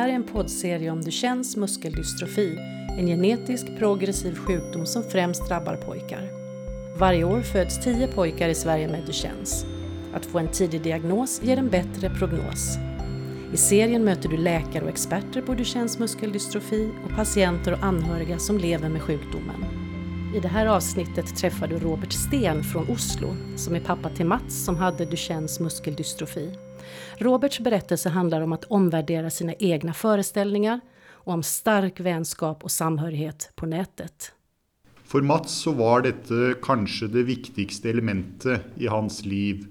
här är en poddserie om Duchennes muskeldystrofi, en genetisk progressiv sjukdom som främst drabbar pojkar. Varje år föds 10 pojkar i Sverige med Duchennes. Att få en tidig diagnos ger en bättre prognos. I serien möter du läkare och experter på Duchennes muskeldystrofi och patienter och anhöriga som lever med sjukdomen. I det här avsnittet träffar du Robert Sten från Oslo som är pappa till Mats som hade Duchennes muskeldystrofi. Roberts berättelse handlar om att omvärdera sina egna föreställningar och om stark vänskap och samhörighet på nätet. For Mats så var dette kanskje det viktigste elementet i hans liv.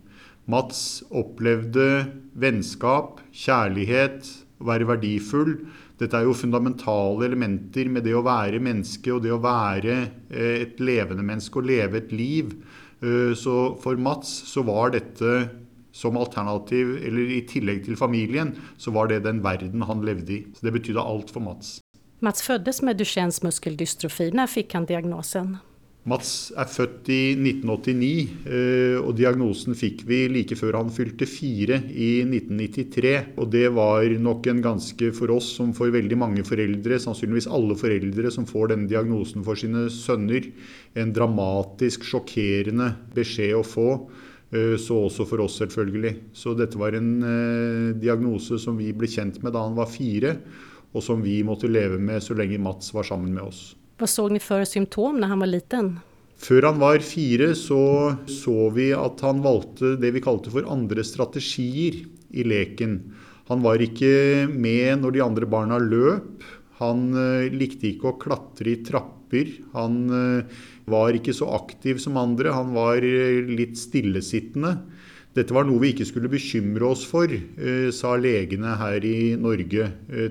Mats opplevde vennskap, kjærlighet, å være verdifull. Dette er jo fundamentale elementer med det å være menneske og det å være eh, et levende menneske og leve et liv. Eh, så for Mats så var dette som alternativ, eller i tillegg til familien, så var det den verden han levde i. Så det betydde alt for Mats. Mats føddes med Duchennes muskeldystrofi. Når fikk han diagnosen? Mats er født i 1989, eh, og diagnosen fikk vi like før han fylte fire i 1993. Og det var nok en ganske for oss som for veldig mange foreldre, sannsynligvis alle foreldre som får denne diagnosen for sine sønner, en dramatisk, sjokkerende beskjed å få. Eh, så også for oss, selvfølgelig. Så dette var en eh, diagnose som vi ble kjent med da han var fire, og som vi måtte leve med så lenge Mats var sammen med oss. Hva såg ni før symptom da han var liten? Før han var fire, så så vi at han valgte det vi kalte for andre strategier i leken. Han var ikke med når de andre barna løp. Han eh, likte ikke å klatre i trapper. Han eh, var ikke så aktiv som andre. Han var eh, litt stillesittende. Dette var noe vi ikke skulle bekymre oss for, sa legene her i Norge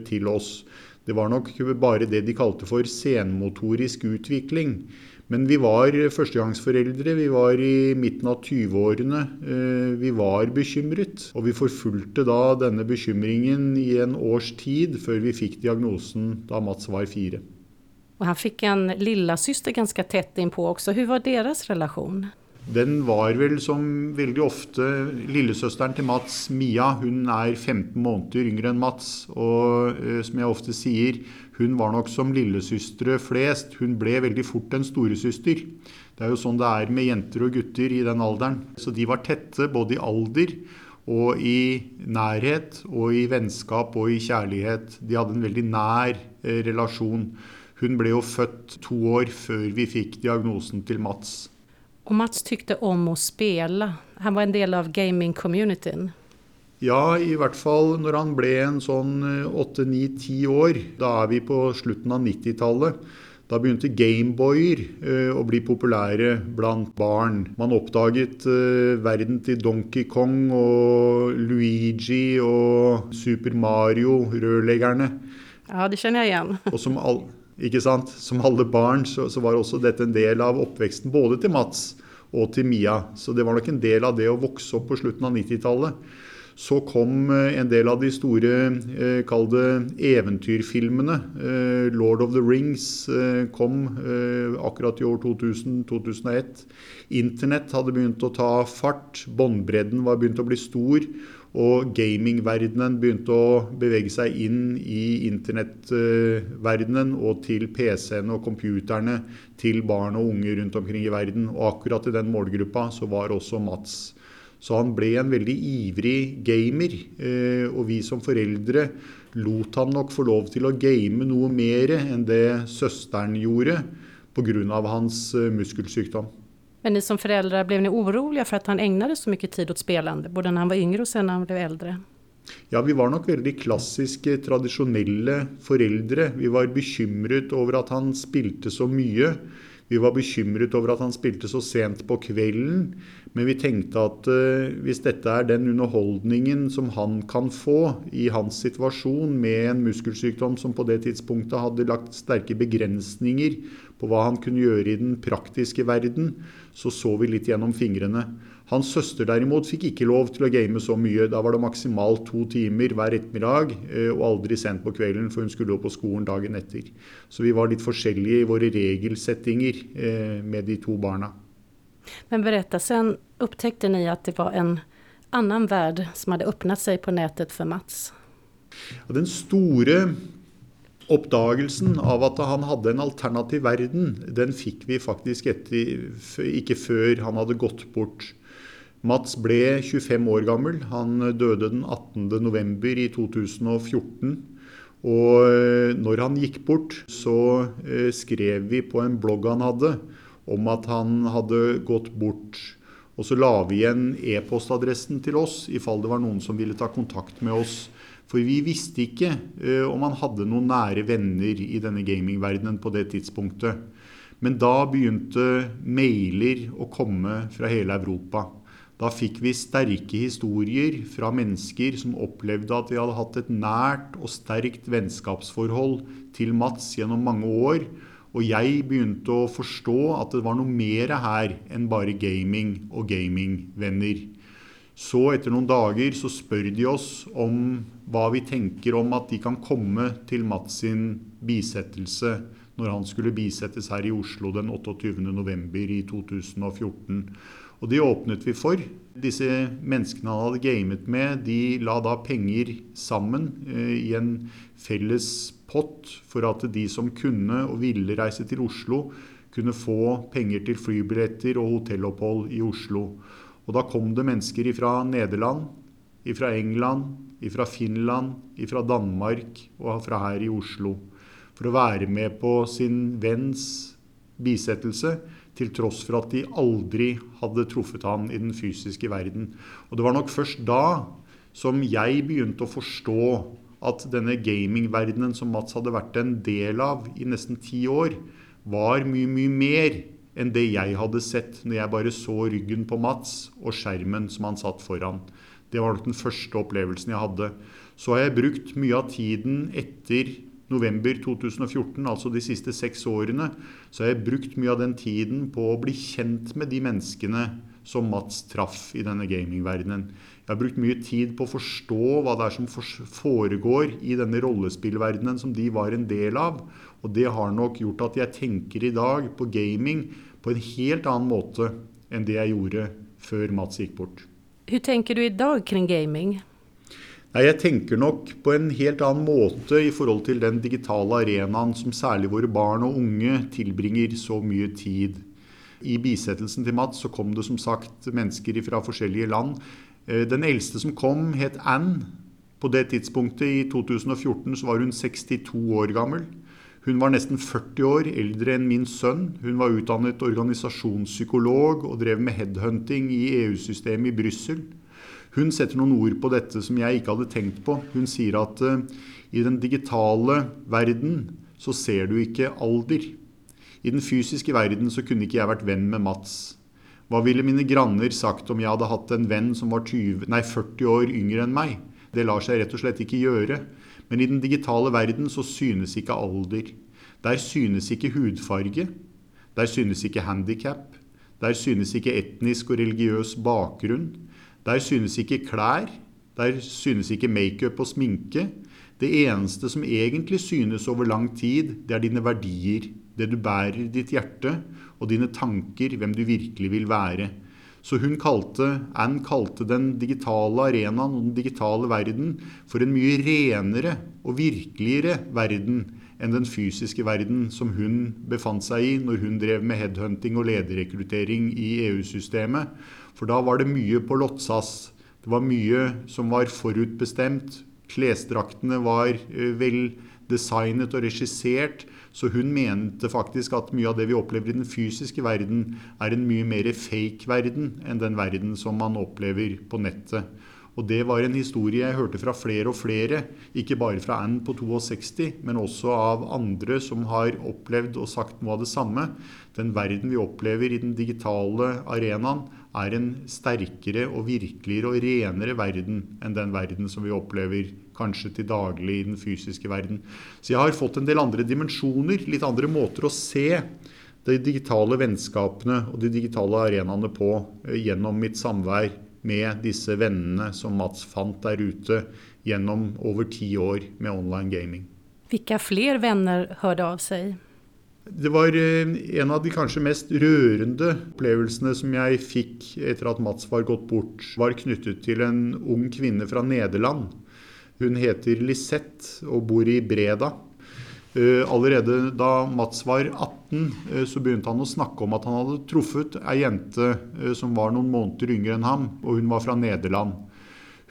til oss. Det var nok bare det de kalte for senmotorisk utvikling. Men vi var førstegangsforeldre, vi var i midten av 20-årene. Eh, vi var bekymret. Og vi forfulgte da denne bekymringen i en års tid før vi fikk diagnosen da Mats var fire. Og han fikk en lillasyster ganske tett innpå også. Hvordan var deres relasjon? Den var vel som veldig ofte lillesøsteren til Mats, Mia. Hun er 15 måneder yngre enn Mats. Og eh, som jeg ofte sier, hun var nok som lillesøstre flest. Hun ble veldig fort en storesøster. Det er jo sånn det er med jenter og gutter i den alderen. Så de var tette både i alder og i nærhet og i vennskap og i kjærlighet. De hadde en veldig nær eh, relasjon. Hun ble jo født to år før vi fikk diagnosen til Mats. Og Mats tykte om å spille. Han var en del av gaming-communityn. Ja, i hvert fall når han ble en sånn åtte-ni-ti år. Da er vi på slutten av 90-tallet. Da begynte Gameboyer eh, å bli populære blant barn. Man oppdaget eh, verden til Donkey Kong og Luigi og Super Mario, rørleggerne. Ja, det kjenner jeg igjen. Og som, all, ikke sant? som alle barn så, så var også dette en del av oppveksten både til Mats og til Mia. Så det var nok en del av det å vokse opp på slutten av 90-tallet. Så kom eh, en del av de store, kalde kall det eventyrfilmene. Eh, 'Lord of the Rings' eh, kom eh, akkurat i år 2000-2001. Internett hadde begynt å ta fart. Båndbredden var begynt å bli stor. Og gamingverdenen begynte å bevege seg inn i internettverdenen og til PC-ene og computerne til barn og unge rundt omkring i verden. Og akkurat i den målgruppa så var også Mats. Så han ble en veldig ivrig gamer. eh, Og vi som foreldre lot han nok få lov til å game noe mer enn det søsteren gjorde pga. hans eh, muskelsykdom. Men ni som foreldre, ble ni urolige for at han egnet så mye tid åt spillende, både når han var yngre og sen når han ble eldre? Ja, vi var nok veldig klassiske, tradisjonelle foreldre. Vi var bekymret over at han spilte så mye. Vi var bekymret over at han spilte så sent på kvelden. Men vi tenkte at uh, hvis dette er den underholdningen som han kan få i hans situasjon med en muskelsykdom som på det tidspunktet hadde lagt sterke begrensninger på hva han kunne gjøre i den praktiske verden, så så vi litt gjennom fingrene. Hans søster derimot fikk ikke lov til å game så mye. Da var det maksimalt to timer hver ettermiddag, eh, og aldri sent på kvelden, for hun skulle jo på skolen dagen etter. Så vi var litt forskjellige i våre regelsettinger eh, med de to barna. Men berätta, sen upptäckte ni at det var en annen verden som hadde åpnet seg på nettet for Mats. Den store oppdagelsen av at han hadde en alternativ verden, den fikk vi faktisk etter, ikke før han hadde gått bort. Mats ble 25 år gammel. Han døde den 18.11. i 2014. Og eh, når han gikk bort, så eh, skrev vi på en blogg han hadde, om at han hadde gått bort. Og så la vi igjen e-postadressen til oss i fall det var noen som ville ta kontakt med oss. For vi visste ikke uh, om han hadde noen nære venner i denne gamingverdenen på det tidspunktet. Men da begynte mailer å komme fra hele Europa. Da fikk vi sterke historier fra mennesker som opplevde at vi hadde hatt et nært og sterkt vennskapsforhold til Mats gjennom mange år. Og jeg begynte å forstå at det var noe mer her enn bare gaming og gamingvenner. Så etter noen dager så spør de oss om hva vi tenker om at de kan komme til Mats sin bisettelse når han skulle bisettes her i Oslo den 28.11. i 2014. Og de åpnet vi for. Disse menneskene han hadde gamet med, de la da penger sammen eh, i en felles pott for at de som kunne og ville reise til Oslo, kunne få penger til flybilletter og hotellopphold i Oslo. Og da kom det mennesker fra Nederland, fra England, fra Finland, fra Danmark og fra her i Oslo. For å være med på sin venns bisettelse, til tross for at de aldri hadde truffet han i den fysiske verden. Og det var nok først da som jeg begynte å forstå at denne gamingverdenen som Mats hadde vært en del av i nesten ti år, var mye, mye mer enn det jeg hadde sett når jeg bare så ryggen på Mats og skjermen som han satt foran. Det var nok den første opplevelsen jeg hadde. Så har jeg brukt mye av tiden etter november 2014, altså de siste seks årene, så har jeg brukt mye av den tiden på å bli kjent med de menneskene som Mats traff i denne gamingverdenen. Jeg har brukt mye tid på å forstå hva det er som foregår i denne rollespillverdenen som de var en del av. Og det har nok gjort at jeg tenker i dag på gaming på en helt annen måte enn det jeg gjorde før Mats gikk bort. Hvordan tenker du i dag kring gaming? Nei, jeg tenker nok på en helt annen måte i forhold til den digitale arenaen som særlig våre barn og unge tilbringer så mye tid. I bisettelsen til Mats så kom det som sagt mennesker fra forskjellige land. Eh, den eldste som kom, het Anne. På det tidspunktet, i 2014, så var hun 62 år gammel. Hun var nesten 40 år eldre enn min sønn. Hun var utdannet organisasjonspsykolog og drev med headhunting i EU-systemet i Brussel. Hun setter noen ord på dette som jeg ikke hadde tenkt på. Hun sier at uh, i den digitale verden så ser du ikke alder. I den fysiske verden så kunne ikke jeg vært venn med Mats. Hva ville mine granner sagt om jeg hadde hatt en venn som var 20, nei, 40 år yngre enn meg? Det lar seg rett og slett ikke gjøre. Men i den digitale verden så synes ikke alder. Der synes ikke hudfarge. Der synes ikke handikap. Der synes ikke etnisk og religiøs bakgrunn. Der synes ikke klær. Der synes ikke makeup og sminke. Det eneste som egentlig synes over lang tid, det er dine verdier. Det du bærer i ditt hjerte, og dine tanker, hvem du virkelig vil være. Så hun kalte, Anne kalte den digitale arenaen og den digitale verden for en mye renere og virkeligere verden enn den fysiske verden som hun befant seg i når hun drev med headhunting og lederrekruttering i EU-systemet. For da var det mye på Lotsas. Det var mye som var forutbestemt. Klesdraktene var eh, vel designet og regissert. Så hun mente faktisk at mye av det vi opplever i den fysiske verden, er en mye mer fake verden enn den verden som man opplever på nettet. Og det var en historie jeg hørte fra flere og flere, ikke bare fra Anne på 62, men også av andre som har opplevd og sagt noe av det samme. Den verden vi opplever i den digitale arenaen, er en sterkere og virkeligere og renere verden enn den verden som vi opplever kanskje til daglig i den fysiske verden. Så jeg har fått en del andre dimensjoner, litt andre måter å se de digitale vennskapene og de digitale arenaene på eh, gjennom mitt samvær med disse vennene som Mats fant der ute gjennom over ti år med online gaming. Hvilke flere venner hørte av seg? Det var eh, en av de kanskje mest rørende opplevelsene som jeg fikk etter at Mats var gått bort, var knyttet til en ung kvinne fra Nederland Hun heter Lisette og bor i Breda. Eh, allerede da Mats var 18, eh, så begynte han å snakke om at han hadde truffet ei jente som var noen måneder yngre enn ham, og hun var fra Nederland.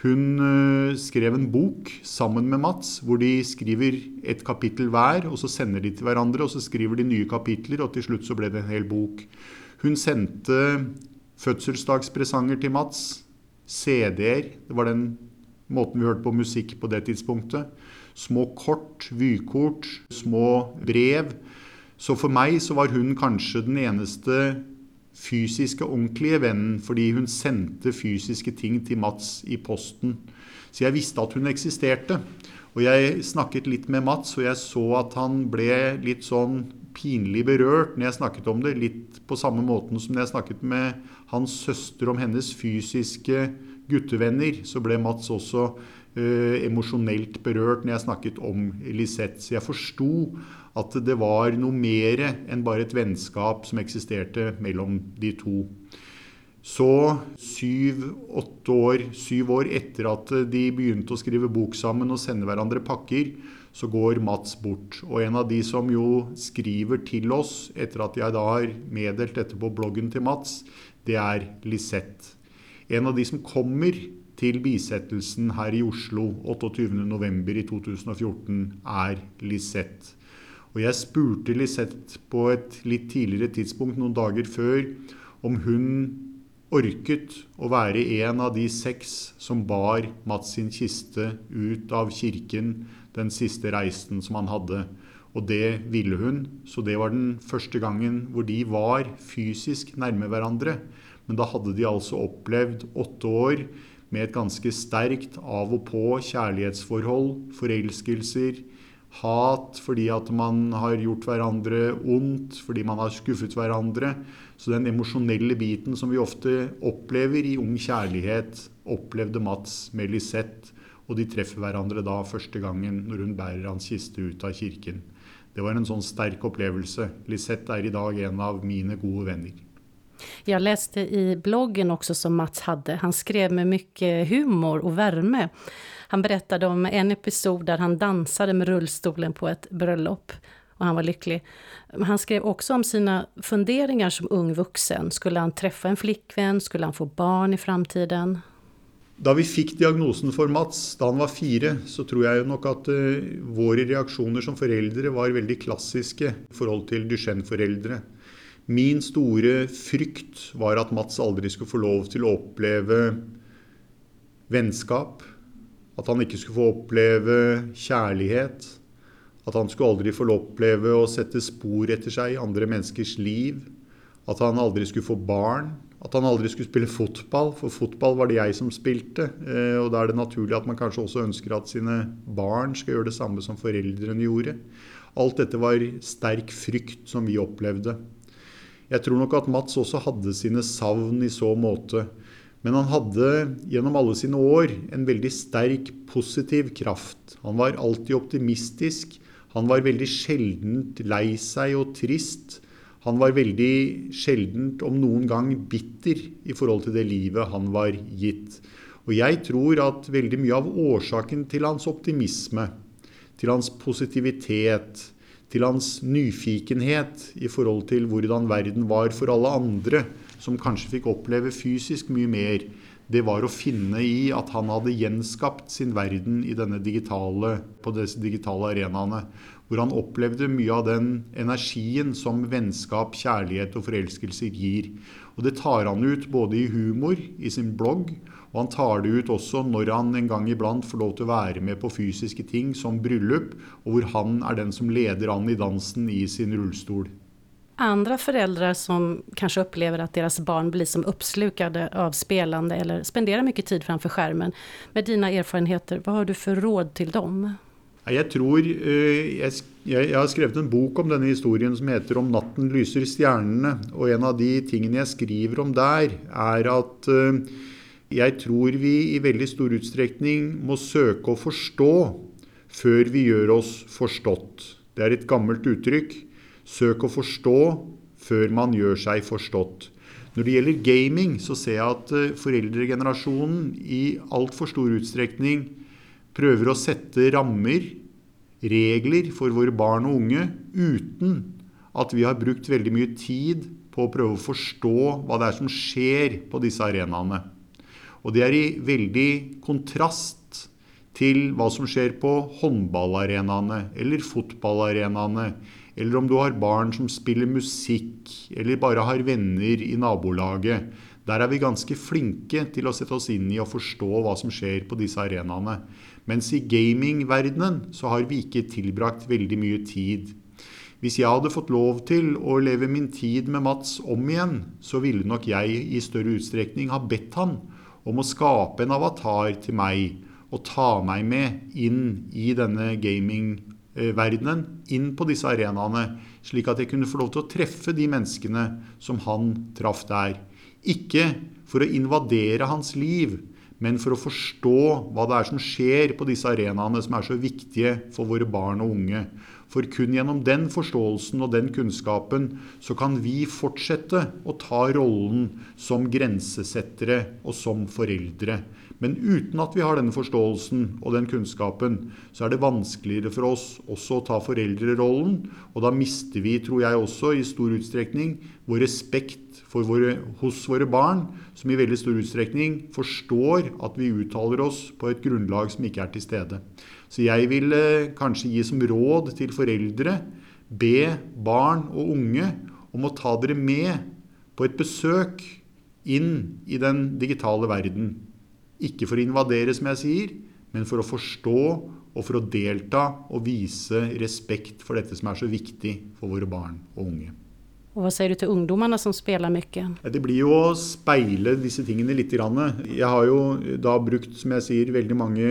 Hun skrev en bok sammen med Mats, hvor de skriver et kapittel hver, og så sender de til hverandre, og så skriver de nye kapitler, og til slutt så ble det en hel bok. Hun sendte fødselsdagspresanger til Mats, CD-er, det var den måten vi hørte på musikk på det tidspunktet små kort, vykort, små brev. Så for meg så var hun kanskje den eneste fysiske, ordentlige vennen, fordi hun sendte fysiske ting til Mats i posten. Så jeg visste at hun eksisterte. Og jeg snakket litt med Mats, og jeg så at han ble litt sånn pinlig berørt når jeg snakket om det. Litt på samme måten som når jeg snakket med hans søster om hennes fysiske guttevenner, så ble Mats også uh, emosjonelt berørt når jeg snakket om Lisette. Så jeg forsto at det var noe mer enn bare et vennskap som eksisterte mellom de to. Så syv-åtte år, syv år etter at de begynte å skrive bok sammen og sende hverandre pakker, så går Mats bort. Og en av de som jo skriver til oss etter at jeg da har meddelt dette på bloggen til Mats, det er Lisette. En av de som kommer til bisettelsen her i Oslo 28.11. i 2014 er Lisette. Og jeg spurte Lisette på et litt tidligere tidspunkt, noen dager før, om hun orket å være en av de seks som bar Mats sin kiste ut av kirken den siste reisen som han hadde. Og det ville hun, så det var den første gangen hvor de var fysisk nærme hverandre. Men da hadde de altså opplevd åtte år med et ganske sterkt av og på kjærlighetsforhold, forelskelser, hat fordi at man har gjort hverandre ondt, fordi man har skuffet hverandre. Så den emosjonelle biten som vi ofte opplever i ung kjærlighet, opplevde Mats med Lisette, og de treffer hverandre da første gangen når hun bærer hans kiste ut av kirken. Det var en sånn sterk opplevelse. Lisette er i dag en av mine gode venner. Jag läste i bloggen också som Mats hade. Han skrev med mycket humor och värme. Han berättade om en episod där han dansade med rullstolen på ett bröllop och han var lycklig. Han skrev också om sina funderingar som ung vuxen. Skulle han träffa en flickvän? Skulle han få barn i framtiden? Da vi fikk diagnosen for Mats da han var fire, så tror jeg nok at uh, våre reaksjoner som foreldre var veldig klassiske i forhold til Duchenne-foreldre. Min store frykt var at Mats aldri skulle få lov til å oppleve vennskap. At han ikke skulle få oppleve kjærlighet. At han skulle aldri få oppleve å sette spor etter seg i andre menneskers liv. At han aldri skulle få barn. At han aldri skulle spille fotball, for fotball var det jeg som spilte. Eh, og da er det naturlig at man kanskje også ønsker at sine barn skal gjøre det samme som foreldrene gjorde. Alt dette var sterk frykt som vi opplevde. Jeg tror nok at Mats også hadde sine savn i så måte. Men han hadde gjennom alle sine år en veldig sterk positiv kraft. Han var alltid optimistisk. Han var veldig sjeldent lei seg og trist. Han var veldig sjeldent, om noen gang, bitter i forhold til det livet han var gitt. Og jeg tror at veldig mye av årsaken til hans optimisme, til hans positivitet, til hans nyfikenhet i forhold til hvordan verden var for alle andre, som kanskje fikk oppleve fysisk mye mer, det var å finne i at han hadde gjenskapt sin verden denne digitale, på disse digitale arenaene. Hvor han opplevde mye av den energien som vennskap, kjærlighet og forelskelser gir. Og det tar han ut både i humor i sin blogg og han tar det ut også når han en gang iblant får lov til å være med på fysiske ting som bryllup, og hvor han er den som leder an i dansen i sin rullstol. Andre foreldre som kanskje opplever at deres barn blir som oppslukade av spelande eller spenderer mye tid framfor skjermen. Med dine erfarenheter, hva har du for råd til dem? Jeg tror eh, jeg, jeg, har skrevet en bok om denne historien som heter 'Om natten lyser stjernene'. Og en av de tingene jeg skriver om der, er at uh, jeg tror vi i veldig stor utstrekning må søke å forstå før vi gjør oss forstått. Det er et gammelt uttrykk. Søk å forstå før man gjør seg forstått. Når det gjelder gaming, så ser jeg at eh, foreldregenerasjonen i altfor stor utstrekning prøver å sette rammer, regler for våre barn og unge uten at vi har brukt veldig mye tid på å prøve å forstå hva det er som skjer på disse arenaene. Og det er i veldig kontrast til hva som skjer på håndballarenaene eller fotballarenaene, eller om du har barn som spiller musikk, eller bare har venner i nabolaget. Der er vi ganske flinke til å sette oss inn i og forstå hva som skjer på disse arenaene. Mens i gamingverdenen så har vi ikke tilbrakt veldig mye tid. Hvis jeg hadde fått lov til å leve min tid med Mats om igjen, så ville nok jeg i større utstrekning ha bedt han om å skape en avatar til meg og ta meg med inn i denne gamingverdenen, inn på disse arenaene, slik at jeg kunne få lov til å treffe de menneskene som han traff der. Ikke for å invadere hans liv, men for å forstå hva det er som skjer på disse arenaene som er så viktige for våre barn og unge. For kun gjennom den forståelsen og den kunnskapen så kan vi fortsette å ta rollen som grensesettere og som foreldre. Men uten at vi har denne forståelsen og den kunnskapen, så er det vanskeligere for oss også å ta foreldrerollen. Og da mister vi, tror jeg også, i stor utstrekning vår respekt våre, hos våre barn, som i veldig stor utstrekning forstår at vi uttaler oss på et grunnlag som ikke er til stede. Så jeg vil kanskje gi som råd til foreldre be barn og unge om å ta dere med på et besøk inn i den digitale verden. Ikke for å invadere, som jeg sier, men for å forstå og for å delta og vise respekt for dette som er så viktig for våre barn og unge. Og Hva sier du til ungdommene som spiller mye? Det blir jo å speile disse tingene litt. Jeg har jo da brukt som jeg sier, veldig mange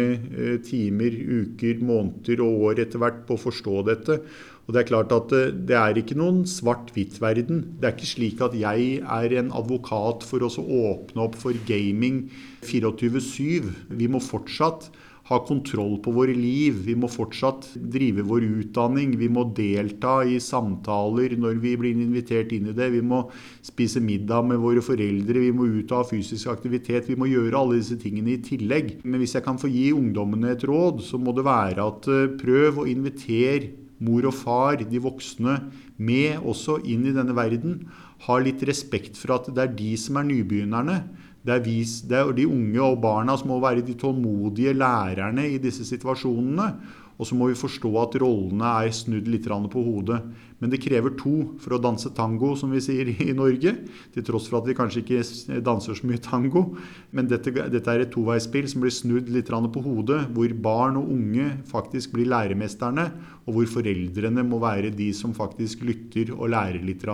timer, uker, måneder og år etter hvert på å forstå dette. Og Det er klart at det er ikke noen svart-hvitt-verden. Det er ikke slik at jeg er en advokat for å åpne opp for gaming 24-7. Vi må fortsatt ha kontroll på våre liv. Vi må fortsatt drive vår utdanning. Vi må delta i samtaler når vi blir invitert inn i det. Vi må spise middag med våre foreldre. Vi må ut og ha fysisk aktivitet. Vi må gjøre alle disse tingene i tillegg. Men hvis jeg kan få gi ungdommene et råd, så må det være at prøv å invitere mor og far, de voksne, med også inn i denne verden. Ha litt respekt for at det er de som er nybegynnerne. Det er, vi, det er de unge og barna som må være de tålmodige lærerne i disse situasjonene. Og så må vi forstå at rollene er snudd litt på hodet. Men det krever to for å danse tango, som vi sier i Norge. Til tross for at vi kanskje ikke danser så mye tango. Men dette, dette er et toveispill som blir snudd litt på hodet. Hvor barn og unge faktisk blir læremesterne, og hvor foreldrene må være de som faktisk lytter og lærer litt.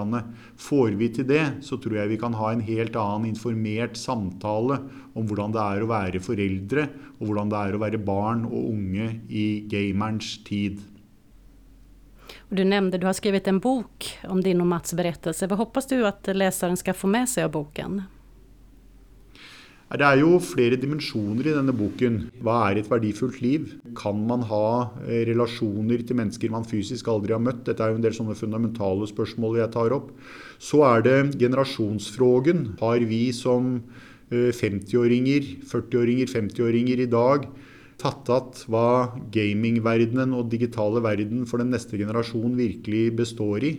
Får vi til det, så tror jeg vi kan ha en helt annen informert samtale om hvordan det er å være foreldre, og hvordan det er å være barn og unge i gamerens tid. Du nevnte du har skrevet en bok om din og Mats berettelse. Hva håper du at leseren skal få med seg av boken? Det er jo flere dimensjoner i denne boken. Hva er et verdifullt liv? Kan man ha relasjoner til mennesker man fysisk aldri har møtt? Dette er jo en del sånne fundamentale spørsmål jeg tar opp. Så er det generasjonsfrågen. Har vi som 50-åringer, 40-åringer, 50-åringer i dag tatt att hva gamingverdenen og digitale verden for den neste generasjon virkelig består i.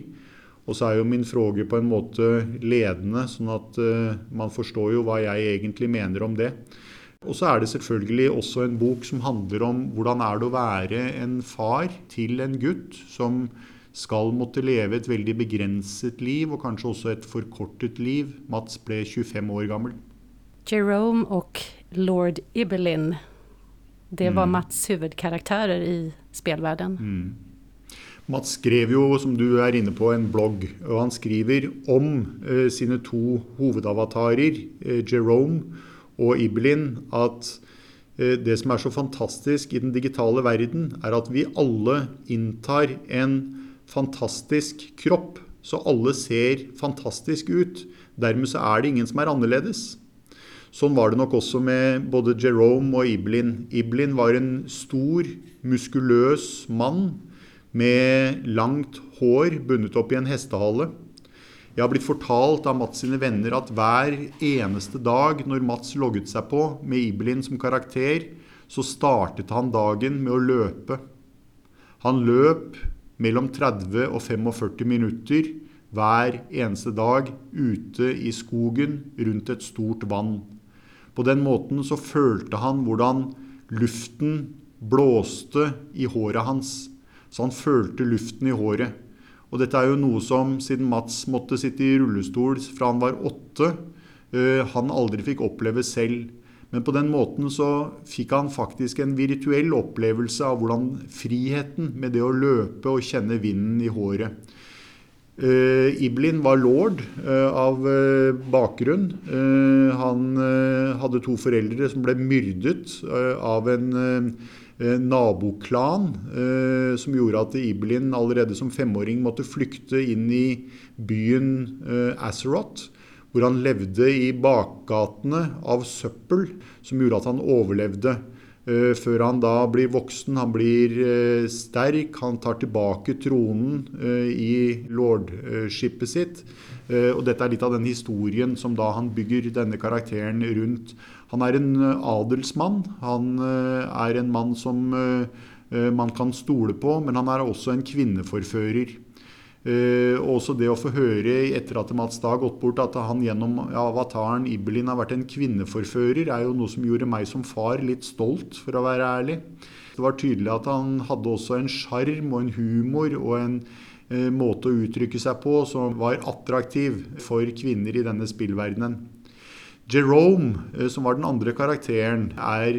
Og så er jo min fråge på en måte ledende, sånn at man forstår jo hva jeg egentlig mener om det. Og så er det selvfølgelig også en bok som handler om hvordan er det å være en far til en gutt som skal måtte leve et veldig begrenset liv, og kanskje også et forkortet liv. Mats ble 25 år gammel. Jerome og lord Ibelin det var Mats huvudkaraktärer i spelvärlden. Mm. Mats skrev jo, som du er inne på, en blogg. Og han skriver om eh, sine to hovedavatarer, eh, Jerome og Ibelin, at eh, det som er så fantastisk i den digitale verden, er at vi alle inntar en fantastisk kropp. Så alle ser fantastisk ut. Dermed så er det ingen som er annerledes. Sånn var det nok også med både Jerome og Iblin. Iblin var en stor, muskuløs mann med langt hår bundet opp i en hestehale. Jeg har blitt fortalt av Mats sine venner at hver eneste dag når Mats logget seg på med Iblin som karakter, så startet han dagen med å løpe. Han løp mellom 30 og 45 minutter hver eneste dag ute i skogen rundt et stort vann. På den måten så følte han hvordan luften blåste i håret hans. Så han følte luften i håret. Og dette er jo noe som, siden Mats måtte sitte i rullestol fra han var åtte, eh, han aldri fikk oppleve selv. Men på den måten så fikk han faktisk en virtuell opplevelse av hvordan friheten med det å løpe og kjenne vinden i håret. Uh, Iblin var lord uh, av uh, bakgrunn. han hadde to foreldre som ble myrdet av en naboklan, som gjorde at Iblin allerede som femåring måtte flykte inn i byen Azeroth hvor han levde i bakgatene av søppel, som gjorde at han overlevde. Uh, før han da blir voksen. Han blir uh, sterk, han tar tilbake tronen uh, i lordskipet sitt. og dette er litt av den historien som da han bygger denne karakteren rundt. Han er en adelsmann. Han er en mann som man kan stole på, men han er også en kvinneforfører. Uh, også det å få høre etter at Mats Dag gått bort, at han gjennom avataren Ibelin har vært en kvinneforfører, er jo noe som gjorde meg som far litt stolt, for å være ærlig. Det var tydelig at han hadde også en sjarm og en humor og en uh, måte å uttrykke seg på som var attraktiv for kvinner i denne spillverdenen. Jerome, uh, som var den andre karakteren, er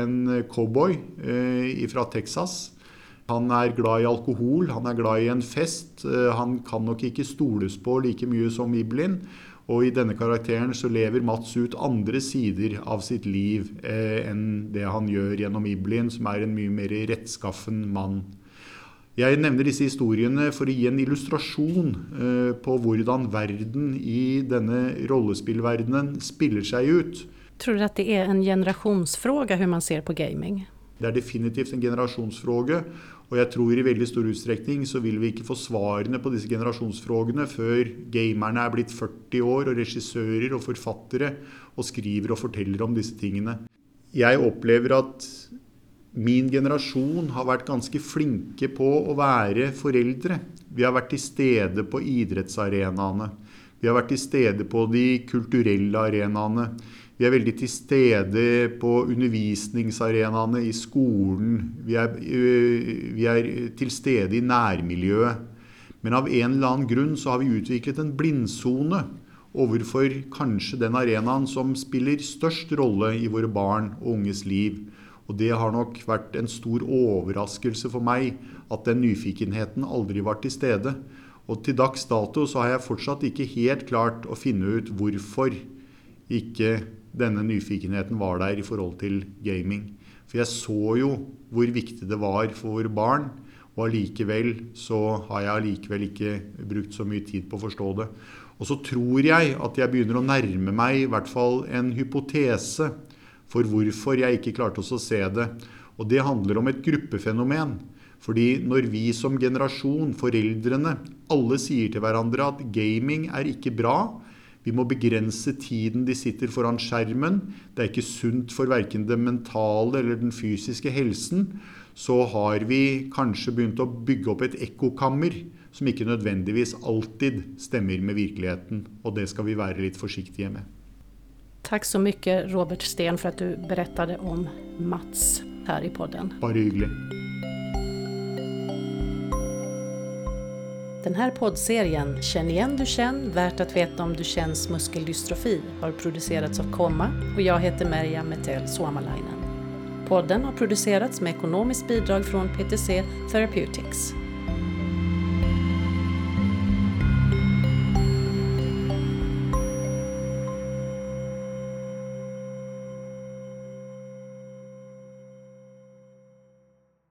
en cowboy fra Texas han er glad i alkohol, han er glad i en fest. Eh, han kan nok ikke stoles på like mye som Iblin. Og i denne karakteren så lever Mats ut andre sider av sitt liv eh, enn det han gjør gjennom Iblin, som er en mye mer rettskaffen mann. Jeg nevner disse historiene for å gi en illustrasjon eh, på hvordan verden i denne rollespillverdenen spiller seg ut. Tror du at det er en generasjonsspørsmål hvordan man ser på gaming? Det er definitivt en generasjonsfråge. Og jeg tror i veldig stor utstrekning så vil vi ikke få svarene på disse generasjonsfrågene før gamerne er blitt 40 år og regissører og forfattere og skriver og forteller om disse tingene. Jeg opplever at min generasjon har vært ganske flinke på å være foreldre. Vi har vært til stede på idrettsarenaene. Vi har vært til stede på de kulturelle arenaene. Vi er veldig til stede på undervisningsarenaene i skolen. Vi er, øh, vi er, til stede i nærmiljøet. Men av en eller annen grunn så har vi utviklet en blindsone overfor kanskje den arenaen som spiller størst rolle i våre barn og unges liv. Og det har nok vært en stor overraskelse for meg at den nyfikenheten aldri var til stede. Og til dags dato så har jeg fortsatt ikke helt klart å finne ut hvorfor ikke denne nyfikenheten var der i forhold til gaming. For jeg så jo hvor viktig det var for barn. Og allikevel så har jeg allikevel ikke brukt så mye tid på å forstå det. Og så tror jeg at jeg begynner å nærme meg i hvert fall en hypotese for hvorfor jeg ikke klarte å se det. Og det handler om et gruppefenomen. Fordi når vi som generasjon, foreldrene, alle sier til hverandre at gaming er ikke bra, vi må begrense tiden de sitter foran skjermen. Det er ikke sunt for verken det mentale eller den fysiske helsen. Så har vi kanskje begynt å bygge opp et ekkokammer som ikke nødvendigvis alltid stemmer med virkeligheten. Og det skal vi være litt forsiktige med. Takk så mye, Robert Steen, for at du berettet om Mats her i podden. Bare hyggelig. Den här poddserien Känn igen du känn, värt att veta om du känns muskeldystrofi har producerats av Komma och jag heter Merja Metel Suomalainen. Podden har producerats med ekonomiskt bidrag från PTC Therapeutics.